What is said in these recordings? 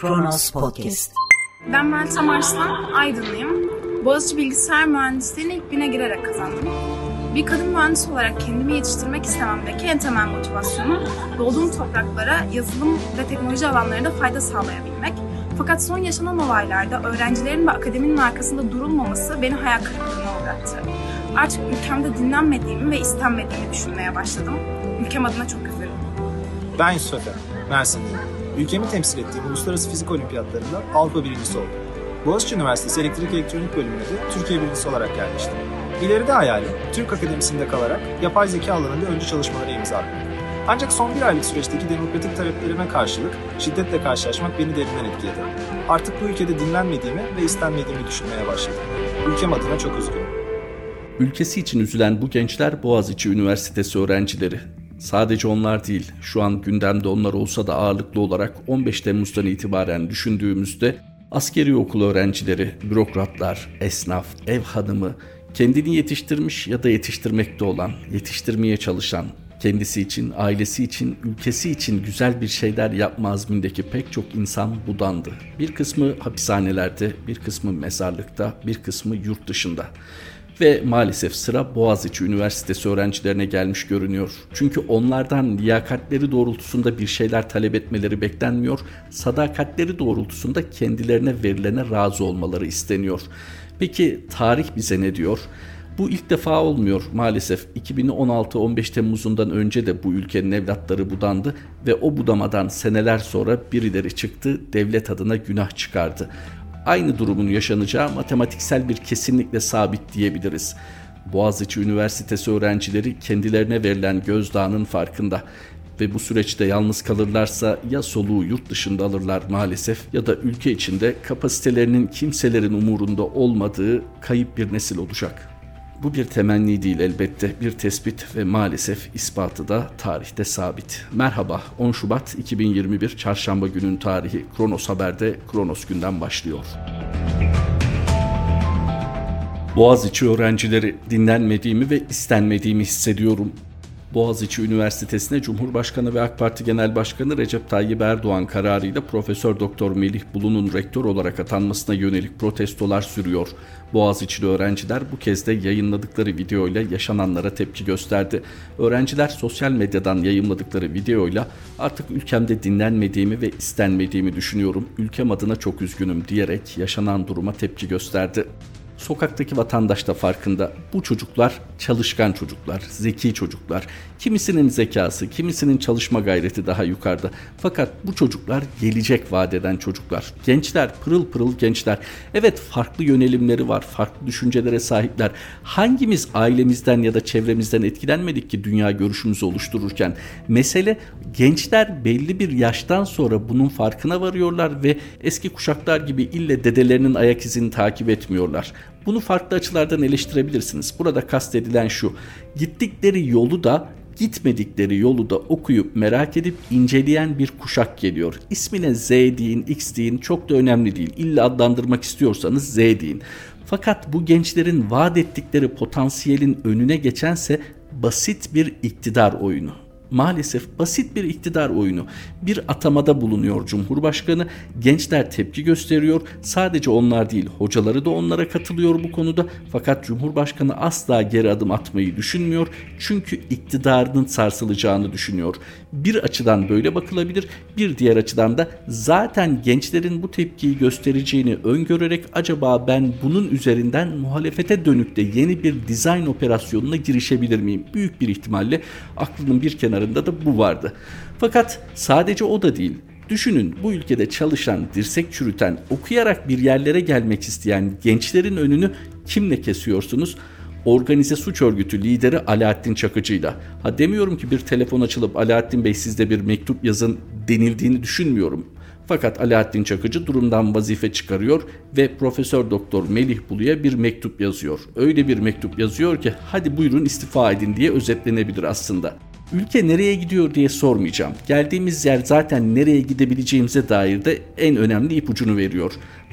Kronos Podcast. Ben Meltem Arslan, Aydınlıyım. Boğaziçi Bilgisayar Mühendisliğini ilk bine girerek kazandım. Bir kadın mühendis olarak kendimi yetiştirmek istememdeki en temel motivasyonu doğduğum topraklara yazılım ve teknoloji alanlarında fayda sağlayabilmek. Fakat son yaşanan olaylarda öğrencilerin ve akademinin arkasında durulmaması beni hayal kırıklığına uğrattı. Artık ülkemde dinlenmediğimi ve istenmediğimi düşünmeye başladım. Ülkem adına çok üzüldüm. Ben Yusuf Mersin'deyim. Ülkemi temsil ettiğim uluslararası fizik olimpiyatlarında Avrupa birincisi oldum. Boğaziçi Üniversitesi Elektrik Elektronik bölümüne de Türkiye birincisi olarak yerleştim. İleride hayalim, Türk Akademisi'nde kalarak yapay zeka alanında öncü çalışmalara imza atmak. Ancak son bir aylık süreçteki demokratik taleplerime karşılık şiddetle karşılaşmak beni derinden etkiledi. Artık bu ülkede dinlenmediğimi ve istenmediğimi düşünmeye başladım. Ülkem adına çok üzgünüm. Ülkesi için üzülen bu gençler Boğaziçi Üniversitesi öğrencileri. Sadece onlar değil, şu an gündemde onlar olsa da ağırlıklı olarak 15 Temmuz'dan itibaren düşündüğümüzde askeri okul öğrencileri, bürokratlar, esnaf, ev hanımı, kendini yetiştirmiş ya da yetiştirmekte olan, yetiştirmeye çalışan, kendisi için, ailesi için, ülkesi için güzel bir şeyler yapma azmindeki pek çok insan budandı. Bir kısmı hapishanelerde, bir kısmı mezarlıkta, bir kısmı yurt dışında. Ve maalesef sıra Boğaziçi Üniversitesi öğrencilerine gelmiş görünüyor. Çünkü onlardan liyakatleri doğrultusunda bir şeyler talep etmeleri beklenmiyor, sadakatleri doğrultusunda kendilerine verilene razı olmaları isteniyor. Peki tarih bize ne diyor? Bu ilk defa olmuyor maalesef. 2016-15 Temmuz'undan önce de bu ülkenin evlatları budandı ve o budamadan seneler sonra birileri çıktı, devlet adına günah çıkardı aynı durumun yaşanacağı matematiksel bir kesinlikle sabit diyebiliriz. Boğaziçi Üniversitesi öğrencileri kendilerine verilen gözdağının farkında ve bu süreçte yalnız kalırlarsa ya soluğu yurt dışında alırlar maalesef ya da ülke içinde kapasitelerinin kimselerin umurunda olmadığı kayıp bir nesil olacak. Bu bir temenni değil elbette bir tespit ve maalesef ispatı da tarihte sabit. Merhaba 10 Şubat 2021 Çarşamba günün tarihi Kronos Haber'de Kronos günden başlıyor. Boğaziçi öğrencileri dinlenmediğimi ve istenmediğimi hissediyorum. Boğaziçi Üniversitesi'ne Cumhurbaşkanı ve AK Parti Genel Başkanı Recep Tayyip Erdoğan kararıyla Profesör Doktor Melih Bulu'nun rektör olarak atanmasına yönelik protestolar sürüyor. Boğaziçi'li öğrenciler bu kez de yayınladıkları videoyla yaşananlara tepki gösterdi. Öğrenciler sosyal medyadan yayınladıkları videoyla artık ülkemde dinlenmediğimi ve istenmediğimi düşünüyorum. Ülkem adına çok üzgünüm diyerek yaşanan duruma tepki gösterdi sokaktaki vatandaş da farkında. Bu çocuklar çalışkan çocuklar, zeki çocuklar. Kimisinin zekası, kimisinin çalışma gayreti daha yukarıda. Fakat bu çocuklar gelecek vadeden çocuklar. Gençler, pırıl pırıl gençler. Evet farklı yönelimleri var, farklı düşüncelere sahipler. Hangimiz ailemizden ya da çevremizden etkilenmedik ki dünya görüşümüzü oluştururken? Mesele gençler belli bir yaştan sonra bunun farkına varıyorlar ve eski kuşaklar gibi ille dedelerinin ayak izini takip etmiyorlar. Bunu farklı açılardan eleştirebilirsiniz. Burada kastedilen şu. Gittikleri yolu da gitmedikleri yolu da okuyup merak edip inceleyen bir kuşak geliyor. İsmine Z deyin, X deyin çok da önemli değil. İlla adlandırmak istiyorsanız Z deyin. Fakat bu gençlerin vaat ettikleri potansiyelin önüne geçense basit bir iktidar oyunu maalesef basit bir iktidar oyunu. Bir atamada bulunuyor Cumhurbaşkanı. Gençler tepki gösteriyor. Sadece onlar değil hocaları da onlara katılıyor bu konuda. Fakat Cumhurbaşkanı asla geri adım atmayı düşünmüyor. Çünkü iktidarının sarsılacağını düşünüyor. Bir açıdan böyle bakılabilir. Bir diğer açıdan da zaten gençlerin bu tepkiyi göstereceğini öngörerek acaba ben bunun üzerinden muhalefete dönük de yeni bir dizayn operasyonuna girişebilir miyim? Büyük bir ihtimalle aklının bir kenarı planlarında da bu vardı. Fakat sadece o da değil. Düşünün bu ülkede çalışan, dirsek çürüten, okuyarak bir yerlere gelmek isteyen gençlerin önünü kimle kesiyorsunuz? Organize suç örgütü lideri Alaaddin Çakıcı'yla. Ha demiyorum ki bir telefon açılıp Alaaddin Bey sizde bir mektup yazın denildiğini düşünmüyorum. Fakat Alaaddin Çakıcı durumdan vazife çıkarıyor ve Profesör Doktor Melih Bulu'ya bir mektup yazıyor. Öyle bir mektup yazıyor ki hadi buyurun istifa edin diye özetlenebilir aslında. Ülke nereye gidiyor diye sormayacağım. Geldiğimiz yer zaten nereye gidebileceğimize dair de en önemli ipucunu veriyor.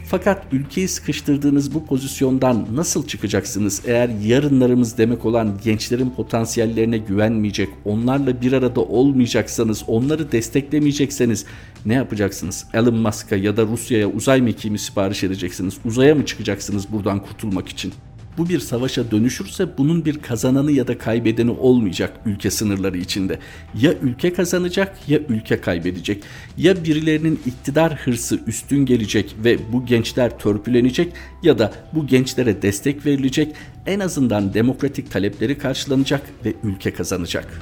Fakat ülkeyi sıkıştırdığınız bu pozisyondan nasıl çıkacaksınız eğer yarınlarımız demek olan gençlerin potansiyellerine güvenmeyecek, onlarla bir arada olmayacaksanız, onları desteklemeyecekseniz ne yapacaksınız? Elon Musk'a ya da Rusya'ya uzay mekiği sipariş edeceksiniz? Uzaya mı çıkacaksınız buradan kurtulmak için? Bu bir savaşa dönüşürse bunun bir kazananı ya da kaybedeni olmayacak ülke sınırları içinde. Ya ülke kazanacak ya ülke kaybedecek. Ya birilerinin iktidar hırsı üstün gelecek ve bu gençler törpülenecek ya da bu gençlere destek verilecek. En azından demokratik talepleri karşılanacak ve ülke kazanacak.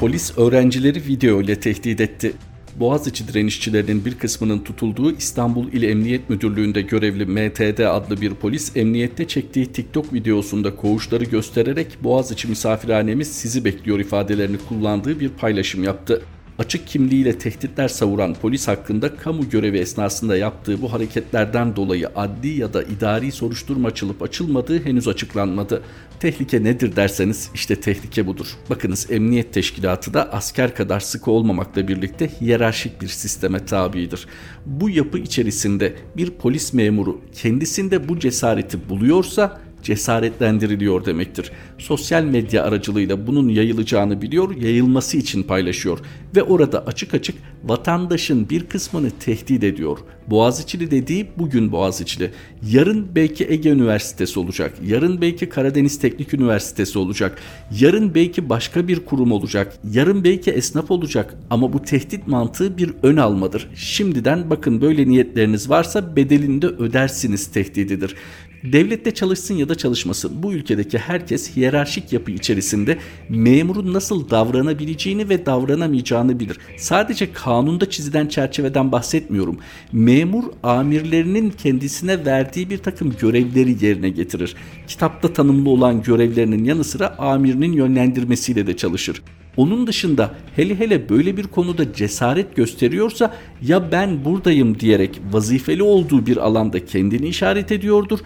Polis öğrencileri video ile tehdit etti. Boğaziçi direnişçilerinin bir kısmının tutulduğu İstanbul İl Emniyet Müdürlüğü'nde görevli MTD adlı bir polis emniyette çektiği TikTok videosunda koğuşları göstererek Boğaziçi misafirhanemiz sizi bekliyor ifadelerini kullandığı bir paylaşım yaptı açık kimliğiyle tehditler savuran polis hakkında kamu görevi esnasında yaptığı bu hareketlerden dolayı adli ya da idari soruşturma açılıp açılmadığı henüz açıklanmadı. Tehlike nedir derseniz işte tehlike budur. Bakınız emniyet teşkilatı da asker kadar sıkı olmamakla birlikte hiyerarşik bir sisteme tabidir. Bu yapı içerisinde bir polis memuru kendisinde bu cesareti buluyorsa cesaretlendiriliyor demektir. Sosyal medya aracılığıyla bunun yayılacağını biliyor, yayılması için paylaşıyor ve orada açık açık vatandaşın bir kısmını tehdit ediyor. Boğaziçi'li dediği bugün Boğaziçi'li. Yarın belki Ege Üniversitesi olacak. Yarın belki Karadeniz Teknik Üniversitesi olacak. Yarın belki başka bir kurum olacak. Yarın belki esnaf olacak. Ama bu tehdit mantığı bir ön almadır. Şimdiden bakın böyle niyetleriniz varsa bedelini de ödersiniz tehdididir. Devlette çalışsın ya da çalışmasın bu ülkedeki herkes hiyerarşik yapı içerisinde memurun nasıl davranabileceğini ve davranamayacağını bilir. Sadece kanunda çizilen çerçeveden bahsetmiyorum. Memur amirlerinin kendisine verdiği bir takım görevleri yerine getirir. Kitapta tanımlı olan görevlerinin yanı sıra amirinin yönlendirmesiyle de çalışır. Onun dışında hele hele böyle bir konuda cesaret gösteriyorsa ya ben buradayım diyerek vazifeli olduğu bir alanda kendini işaret ediyordur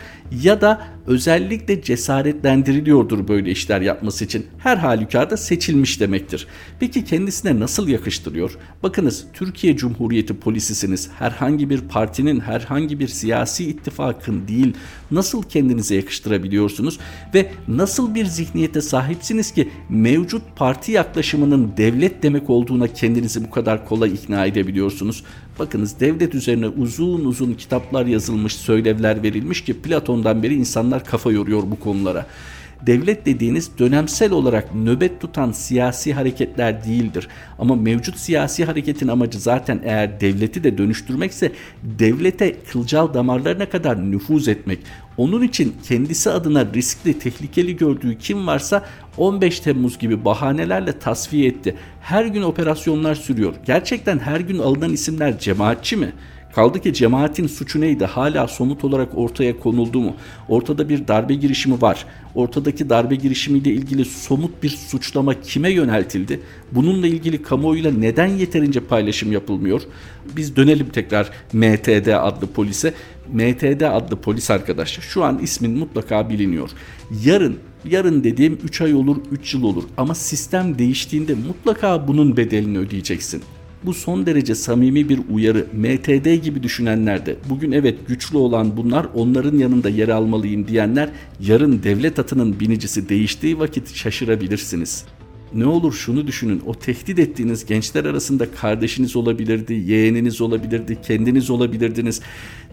ya da özellikle cesaretlendiriliyordur böyle işler yapması için. Her halükarda seçilmiş demektir. Peki kendisine nasıl yakıştırıyor? Bakınız Türkiye Cumhuriyeti polisisiniz. Herhangi bir partinin, herhangi bir siyasi ittifakın değil. Nasıl kendinize yakıştırabiliyorsunuz ve nasıl bir zihniyete sahipsiniz ki mevcut parti yaklaşımının devlet demek olduğuna kendinizi bu kadar kolay ikna edebiliyorsunuz? Bakınız devlet üzerine uzun uzun kitaplar yazılmış, söylevler verilmiş ki Platon'dan beri insanlar kafa yoruyor bu konulara devlet dediğiniz dönemsel olarak nöbet tutan siyasi hareketler değildir. Ama mevcut siyasi hareketin amacı zaten eğer devleti de dönüştürmekse devlete kılcal damarlarına kadar nüfuz etmek. Onun için kendisi adına riskli, tehlikeli gördüğü kim varsa 15 Temmuz gibi bahanelerle tasfiye etti. Her gün operasyonlar sürüyor. Gerçekten her gün alınan isimler cemaatçi mi? Kaldı ki cemaatin suçu neydi hala somut olarak ortaya konuldu mu? Ortada bir darbe girişimi var. Ortadaki darbe girişimiyle ilgili somut bir suçlama kime yöneltildi? Bununla ilgili kamuoyuyla neden yeterince paylaşım yapılmıyor? Biz dönelim tekrar MTD adlı polise. MTD adlı polis arkadaş şu an ismin mutlaka biliniyor. Yarın yarın dediğim 3 ay olur 3 yıl olur ama sistem değiştiğinde mutlaka bunun bedelini ödeyeceksin. Bu son derece samimi bir uyarı. MTD gibi düşünenler de bugün evet güçlü olan bunlar onların yanında yer almalıyım diyenler yarın devlet atının binicisi değiştiği vakit şaşırabilirsiniz. Ne olur şunu düşünün o tehdit ettiğiniz gençler arasında kardeşiniz olabilirdi, yeğeniniz olabilirdi, kendiniz olabilirdiniz.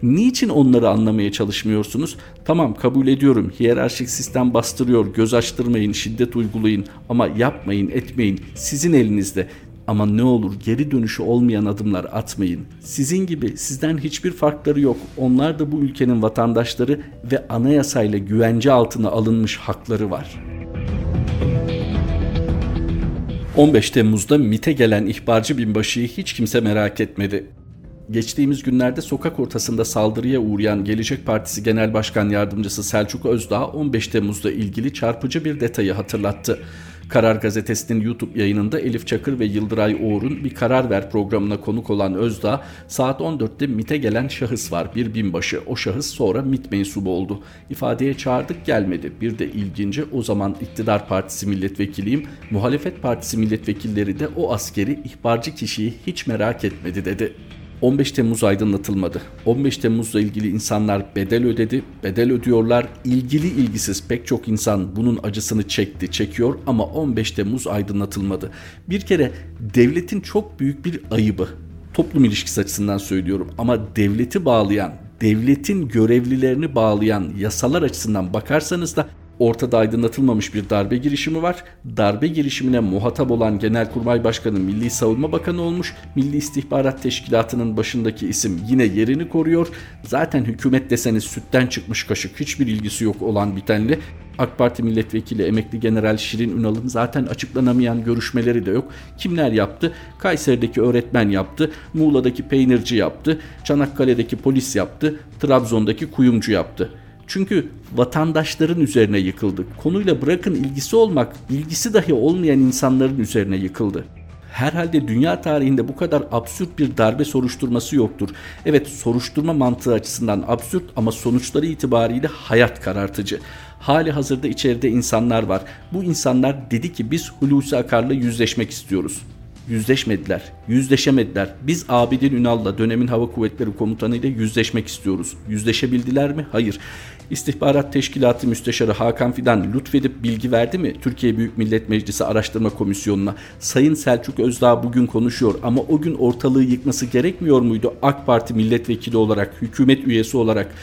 Niçin onları anlamaya çalışmıyorsunuz? Tamam kabul ediyorum hiyerarşik sistem bastırıyor, göz açtırmayın, şiddet uygulayın ama yapmayın, etmeyin. Sizin elinizde. Ama ne olur geri dönüşü olmayan adımlar atmayın. Sizin gibi sizden hiçbir farkları yok. Onlar da bu ülkenin vatandaşları ve anayasayla güvence altına alınmış hakları var. 15 Temmuz'da MIT'e gelen ihbarcı binbaşıyı hiç kimse merak etmedi. Geçtiğimiz günlerde sokak ortasında saldırıya uğrayan Gelecek Partisi Genel Başkan Yardımcısı Selçuk Özdağ 15 Temmuz'da ilgili çarpıcı bir detayı hatırlattı. Karar Gazetesi'nin YouTube yayınında Elif Çakır ve Yıldıray Oğur'un bir karar ver programına konuk olan Özdağ, saat 14'te MIT'e gelen şahıs var bir binbaşı. O şahıs sonra MIT mensubu oldu. İfadeye çağırdık gelmedi. Bir de ilginci o zaman iktidar partisi milletvekiliyim, muhalefet partisi milletvekilleri de o askeri ihbarcı kişiyi hiç merak etmedi dedi. 15 Temmuz aydınlatılmadı. 15 Temmuz'la ilgili insanlar bedel ödedi, bedel ödüyorlar. İlgili ilgisiz pek çok insan bunun acısını çekti, çekiyor ama 15 Temmuz aydınlatılmadı. Bir kere devletin çok büyük bir ayıbı. Toplum ilişkisi açısından söylüyorum ama devleti bağlayan, devletin görevlilerini bağlayan yasalar açısından bakarsanız da ortada aydınlatılmamış bir darbe girişimi var. Darbe girişimine muhatap olan Genelkurmay Başkanı Milli Savunma Bakanı olmuş. Milli İstihbarat Teşkilatı'nın başındaki isim yine yerini koruyor. Zaten hükümet deseniz sütten çıkmış kaşık hiçbir ilgisi yok olan bitenle AK Parti milletvekili emekli general Şirin Ünal'ın zaten açıklanamayan görüşmeleri de yok. Kimler yaptı? Kayseri'deki öğretmen yaptı, Muğla'daki peynirci yaptı, Çanakkale'deki polis yaptı, Trabzon'daki kuyumcu yaptı. Çünkü vatandaşların üzerine yıkıldı. Konuyla bırakın ilgisi olmak, ilgisi dahi olmayan insanların üzerine yıkıldı. Herhalde dünya tarihinde bu kadar absürt bir darbe soruşturması yoktur. Evet soruşturma mantığı açısından absürt ama sonuçları itibariyle hayat karartıcı. Hali hazırda içeride insanlar var. Bu insanlar dedi ki biz Hulusi Akar'la yüzleşmek istiyoruz yüzleşmediler. Yüzleşemediler. Biz Abidin Ünal'la dönemin hava kuvvetleri komutanı ile yüzleşmek istiyoruz. Yüzleşebildiler mi? Hayır. İstihbarat Teşkilatı Müsteşarı Hakan Fidan lütfedip bilgi verdi mi Türkiye Büyük Millet Meclisi Araştırma Komisyonu'na? Sayın Selçuk Özdağ bugün konuşuyor ama o gün ortalığı yıkması gerekmiyor muydu AK Parti milletvekili olarak, hükümet üyesi olarak?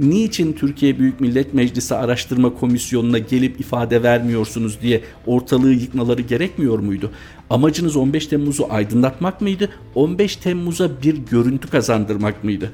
niçin Türkiye Büyük Millet Meclisi Araştırma Komisyonu'na gelip ifade vermiyorsunuz diye ortalığı yıkmaları gerekmiyor muydu? Amacınız 15 Temmuz'u aydınlatmak mıydı? 15 Temmuz'a bir görüntü kazandırmak mıydı?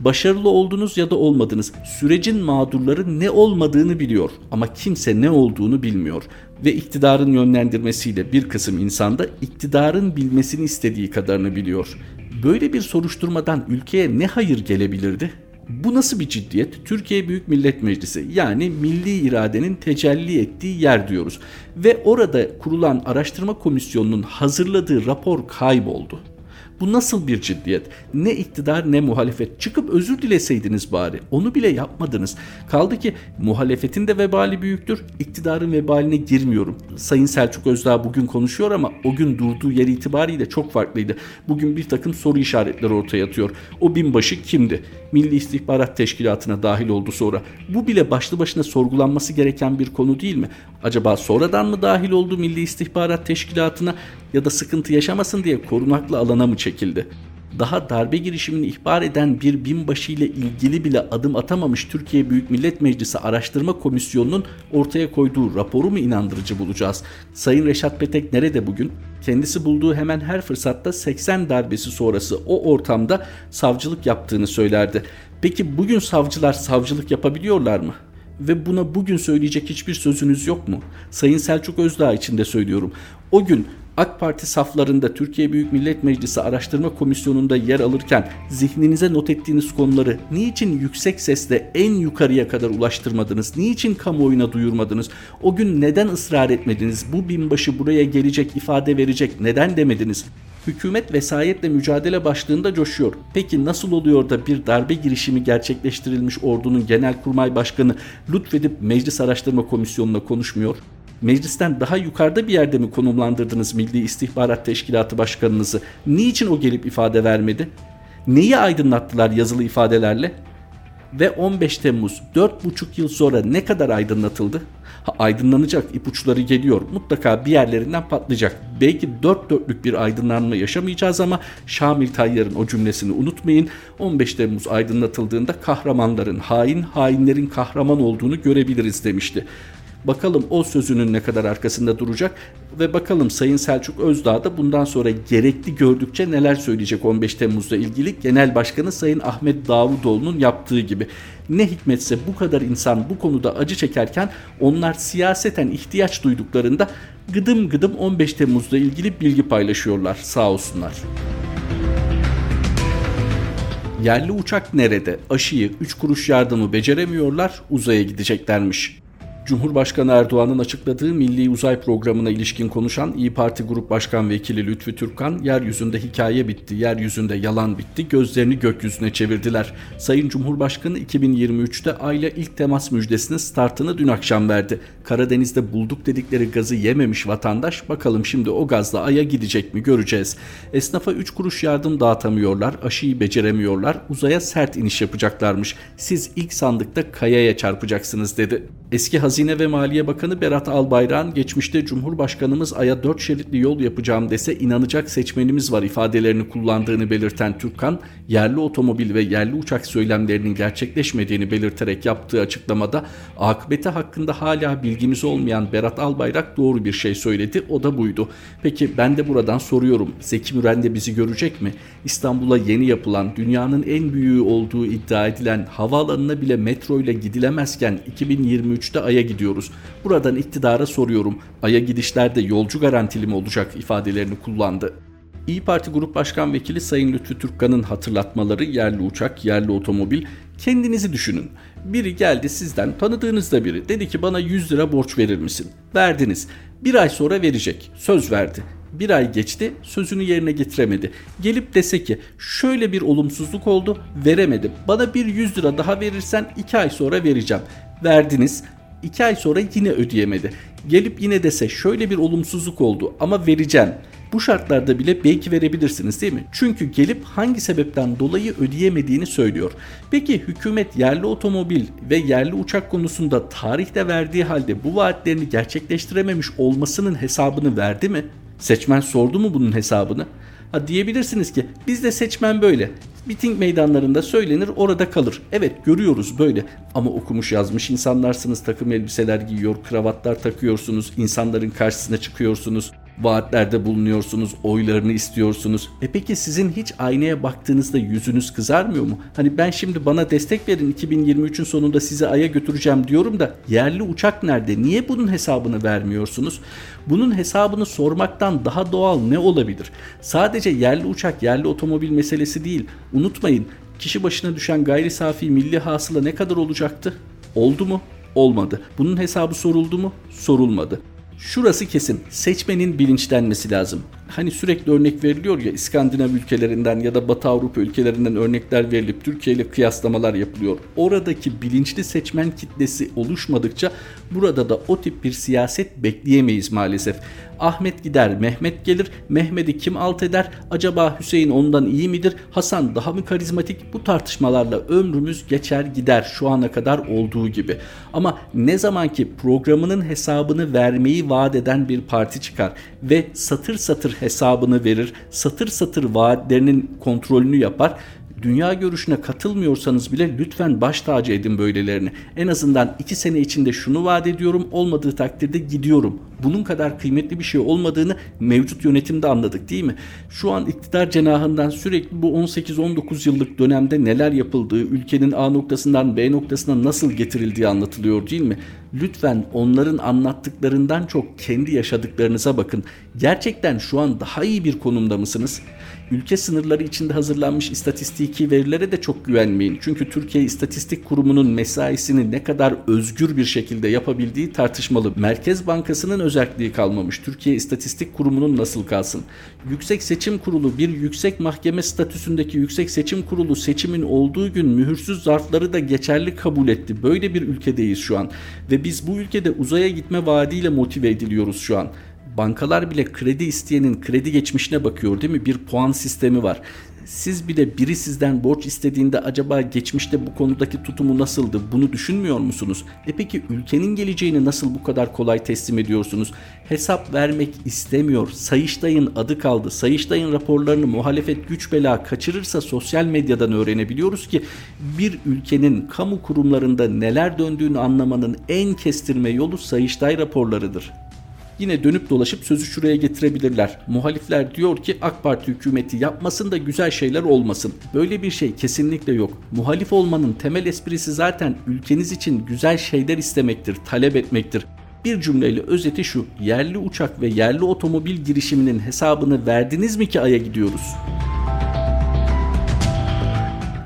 Başarılı oldunuz ya da olmadınız. Sürecin mağdurları ne olmadığını biliyor ama kimse ne olduğunu bilmiyor ve iktidarın yönlendirmesiyle bir kısım insan da iktidarın bilmesini istediği kadarını biliyor. Böyle bir soruşturmadan ülkeye ne hayır gelebilirdi? Bu nasıl bir ciddiyet? Türkiye Büyük Millet Meclisi yani milli iradenin tecelli ettiği yer diyoruz. Ve orada kurulan araştırma komisyonunun hazırladığı rapor kayboldu. Bu nasıl bir ciddiyet? Ne iktidar ne muhalefet. Çıkıp özür dileseydiniz bari. Onu bile yapmadınız. Kaldı ki muhalefetin de vebali büyüktür. İktidarın vebaline girmiyorum. Sayın Selçuk Özdağ bugün konuşuyor ama o gün durduğu yer itibariyle çok farklıydı. Bugün bir takım soru işaretleri ortaya atıyor. O binbaşı kimdi? Milli İstihbarat Teşkilatı'na dahil oldu sonra. Bu bile başlı başına sorgulanması gereken bir konu değil mi? Acaba sonradan mı dahil oldu Milli İstihbarat Teşkilatı'na ya da sıkıntı yaşamasın diye korunaklı alana mı çekildi? Daha darbe girişimini ihbar eden bir binbaşı ile ilgili bile adım atamamış Türkiye Büyük Millet Meclisi Araştırma Komisyonu'nun ortaya koyduğu raporu mu inandırıcı bulacağız? Sayın Reşat Petek nerede bugün? Kendisi bulduğu hemen her fırsatta 80 darbesi sonrası o ortamda savcılık yaptığını söylerdi. Peki bugün savcılar savcılık yapabiliyorlar mı? ve buna bugün söyleyecek hiçbir sözünüz yok mu? Sayın Selçuk Özdağ için de söylüyorum. O gün AK Parti saflarında Türkiye Büyük Millet Meclisi Araştırma Komisyonu'nda yer alırken zihninize not ettiğiniz konuları niçin yüksek sesle en yukarıya kadar ulaştırmadınız? Niçin kamuoyuna duyurmadınız? O gün neden ısrar etmediniz? Bu binbaşı buraya gelecek, ifade verecek. Neden demediniz? Hükümet vesayetle mücadele başlığında coşuyor. Peki nasıl oluyor da bir darbe girişimi gerçekleştirilmiş ordunun genelkurmay başkanı lütfedip Meclis Araştırma Komisyonu'na konuşmuyor? Meclisten daha yukarıda bir yerde mi konumlandırdınız Milli İstihbarat Teşkilatı Başkanınızı? Niçin o gelip ifade vermedi? Neyi aydınlattılar yazılı ifadelerle? Ve 15 Temmuz 4,5 yıl sonra ne kadar aydınlatıldı? Ha, aydınlanacak ipuçları geliyor. Mutlaka bir yerlerinden patlayacak. Belki dört dörtlük bir aydınlanma yaşamayacağız ama Şamil Tayyar'ın o cümlesini unutmayın. 15 Temmuz aydınlatıldığında kahramanların hain, hainlerin kahraman olduğunu görebiliriz demişti. Bakalım o sözünün ne kadar arkasında duracak ve bakalım Sayın Selçuk Özdağ da bundan sonra gerekli gördükçe neler söyleyecek 15 Temmuz'la ilgili Genel Başkanı Sayın Ahmet Davutoğlu'nun yaptığı gibi. Ne hikmetse bu kadar insan bu konuda acı çekerken onlar siyaseten ihtiyaç duyduklarında gıdım gıdım 15 Temmuz'la ilgili bilgi paylaşıyorlar sağ olsunlar. Yerli uçak nerede? Aşıyı 3 kuruş yardımı beceremiyorlar uzaya gideceklermiş. Cumhurbaşkanı Erdoğan'ın açıkladığı Milli Uzay Programı'na ilişkin konuşan İyi Parti Grup Başkan Vekili Lütfü Türkan, yeryüzünde hikaye bitti, yeryüzünde yalan bitti, gözlerini gökyüzüne çevirdiler. Sayın Cumhurbaşkanı 2023'te Ay'la ilk temas müjdesinin startını dün akşam verdi. Karadeniz'de bulduk dedikleri gazı yememiş vatandaş, bakalım şimdi o gazla Ay'a gidecek mi göreceğiz. Esnafa 3 kuruş yardım dağıtamıyorlar, aşıyı beceremiyorlar, uzaya sert iniş yapacaklarmış. Siz ilk sandıkta kayaya çarpacaksınız dedi. Eski Hazine ve Maliye Bakanı Berat Albayrak'ın geçmişte Cumhurbaşkanımız Ay'a 4 şeritli yol yapacağım dese inanacak seçmenimiz var ifadelerini kullandığını belirten Türkkan, yerli otomobil ve yerli uçak söylemlerinin gerçekleşmediğini belirterek yaptığı açıklamada akıbeti hakkında hala bilgimiz olmayan Berat Albayrak doğru bir şey söyledi. O da buydu. Peki ben de buradan soruyorum. Zeki Müren de bizi görecek mi? İstanbul'a yeni yapılan, dünyanın en büyüğü olduğu iddia edilen havaalanına bile metro ile gidilemezken 2023'te Ay'a gidiyoruz. Buradan iktidara soruyorum. Ay'a gidişlerde yolcu garantili mi olacak ifadelerini kullandı. İyi Parti Grup Başkan Vekili Sayın Lütfü Türkkan'ın hatırlatmaları yerli uçak, yerli otomobil. Kendinizi düşünün. Biri geldi sizden tanıdığınız da biri. Dedi ki bana 100 lira borç verir misin? Verdiniz. Bir ay sonra verecek. Söz verdi. Bir ay geçti sözünü yerine getiremedi. Gelip dese ki şöyle bir olumsuzluk oldu veremedim. Bana bir 100 lira daha verirsen 2 ay sonra vereceğim. Verdiniz 2 ay sonra yine ödeyemedi. Gelip yine dese şöyle bir olumsuzluk oldu ama vereceğim. Bu şartlarda bile belki verebilirsiniz değil mi? Çünkü gelip hangi sebepten dolayı ödeyemediğini söylüyor. Peki hükümet yerli otomobil ve yerli uçak konusunda tarihte verdiği halde bu vaatlerini gerçekleştirememiş olmasının hesabını verdi mi? Seçmen sordu mu bunun hesabını? Ha diyebilirsiniz ki bizde seçmen böyle. Miting meydanlarında söylenir orada kalır. Evet görüyoruz böyle. Ama okumuş yazmış insanlarsınız. Takım elbiseler giyiyor, kravatlar takıyorsunuz, insanların karşısına çıkıyorsunuz vaatlerde bulunuyorsunuz, oylarını istiyorsunuz. E peki sizin hiç aynaya baktığınızda yüzünüz kızarmıyor mu? Hani ben şimdi bana destek verin 2023'ün sonunda sizi Ay'a götüreceğim diyorum da yerli uçak nerede? Niye bunun hesabını vermiyorsunuz? Bunun hesabını sormaktan daha doğal ne olabilir? Sadece yerli uçak, yerli otomobil meselesi değil. Unutmayın kişi başına düşen gayri safi milli hasıla ne kadar olacaktı? Oldu mu? Olmadı. Bunun hesabı soruldu mu? Sorulmadı. Şurası kesin. Seçmenin bilinçlenmesi lazım. Hani sürekli örnek veriliyor ya İskandinav ülkelerinden ya da Batı Avrupa ülkelerinden örnekler verilip Türkiye ile kıyaslamalar yapılıyor. Oradaki bilinçli seçmen kitlesi oluşmadıkça burada da o tip bir siyaset bekleyemeyiz maalesef. Ahmet gider, Mehmet gelir. Mehmet'i kim alt eder? Acaba Hüseyin ondan iyi midir? Hasan daha mı karizmatik? Bu tartışmalarla ömrümüz geçer gider şu ana kadar olduğu gibi. Ama ne zaman ki programının hesabını vermeyi vaat eden bir parti çıkar ve satır satır hesabını verir, satır satır vaatlerinin kontrolünü yapar dünya görüşüne katılmıyorsanız bile lütfen baş tacı edin böylelerini. En azından iki sene içinde şunu vaat ediyorum olmadığı takdirde gidiyorum. Bunun kadar kıymetli bir şey olmadığını mevcut yönetimde anladık değil mi? Şu an iktidar cenahından sürekli bu 18-19 yıllık dönemde neler yapıldığı, ülkenin A noktasından B noktasına nasıl getirildiği anlatılıyor değil mi? Lütfen onların anlattıklarından çok kendi yaşadıklarınıza bakın. Gerçekten şu an daha iyi bir konumda mısınız? Ülke sınırları içinde hazırlanmış istatistiki verilere de çok güvenmeyin. Çünkü Türkiye İstatistik Kurumu'nun mesaisini ne kadar özgür bir şekilde yapabildiği tartışmalı. Merkez Bankası'nın özelliği kalmamış. Türkiye İstatistik Kurumu'nun nasıl kalsın? Yüksek Seçim Kurulu bir yüksek mahkeme statüsündeki Yüksek Seçim Kurulu seçimin olduğu gün mühürsüz zarfları da geçerli kabul etti. Böyle bir ülkedeyiz şu an ve biz bu ülkede uzaya gitme vaadiyle motive ediliyoruz şu an bankalar bile kredi isteyenin kredi geçmişine bakıyor değil mi? Bir puan sistemi var. Siz bile biri sizden borç istediğinde acaba geçmişte bu konudaki tutumu nasıldı? Bunu düşünmüyor musunuz? E peki ülkenin geleceğini nasıl bu kadar kolay teslim ediyorsunuz? Hesap vermek istemiyor. Sayıştay'ın adı kaldı. Sayıştay'ın raporlarını muhalefet güç bela kaçırırsa sosyal medyadan öğrenebiliyoruz ki bir ülkenin kamu kurumlarında neler döndüğünü anlamanın en kestirme yolu Sayıştay raporlarıdır yine dönüp dolaşıp sözü şuraya getirebilirler. Muhalifler diyor ki AK Parti hükümeti yapmasın da güzel şeyler olmasın. Böyle bir şey kesinlikle yok. Muhalif olmanın temel esprisi zaten ülkeniz için güzel şeyler istemektir, talep etmektir. Bir cümleyle özeti şu. Yerli uçak ve yerli otomobil girişiminin hesabını verdiniz mi ki Ay'a gidiyoruz?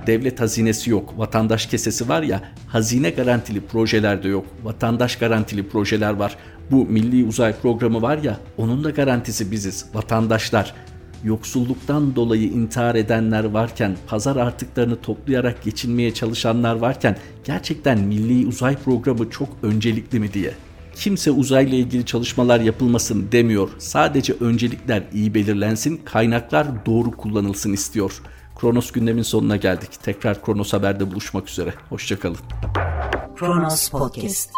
Devlet hazinesi yok, vatandaş kesesi var ya, hazine garantili projeler de yok, vatandaş garantili projeler var. Bu milli uzay programı var ya, onun da garantisi biziz, vatandaşlar. Yoksulluktan dolayı intihar edenler varken, pazar artıklarını toplayarak geçinmeye çalışanlar varken gerçekten milli uzay programı çok öncelikli mi diye. Kimse uzayla ilgili çalışmalar yapılmasın demiyor. Sadece öncelikler iyi belirlensin, kaynaklar doğru kullanılsın istiyor. Kronos gündemin sonuna geldik. Tekrar Kronos Haber'de buluşmak üzere. Hoşçakalın. Kronos Podcast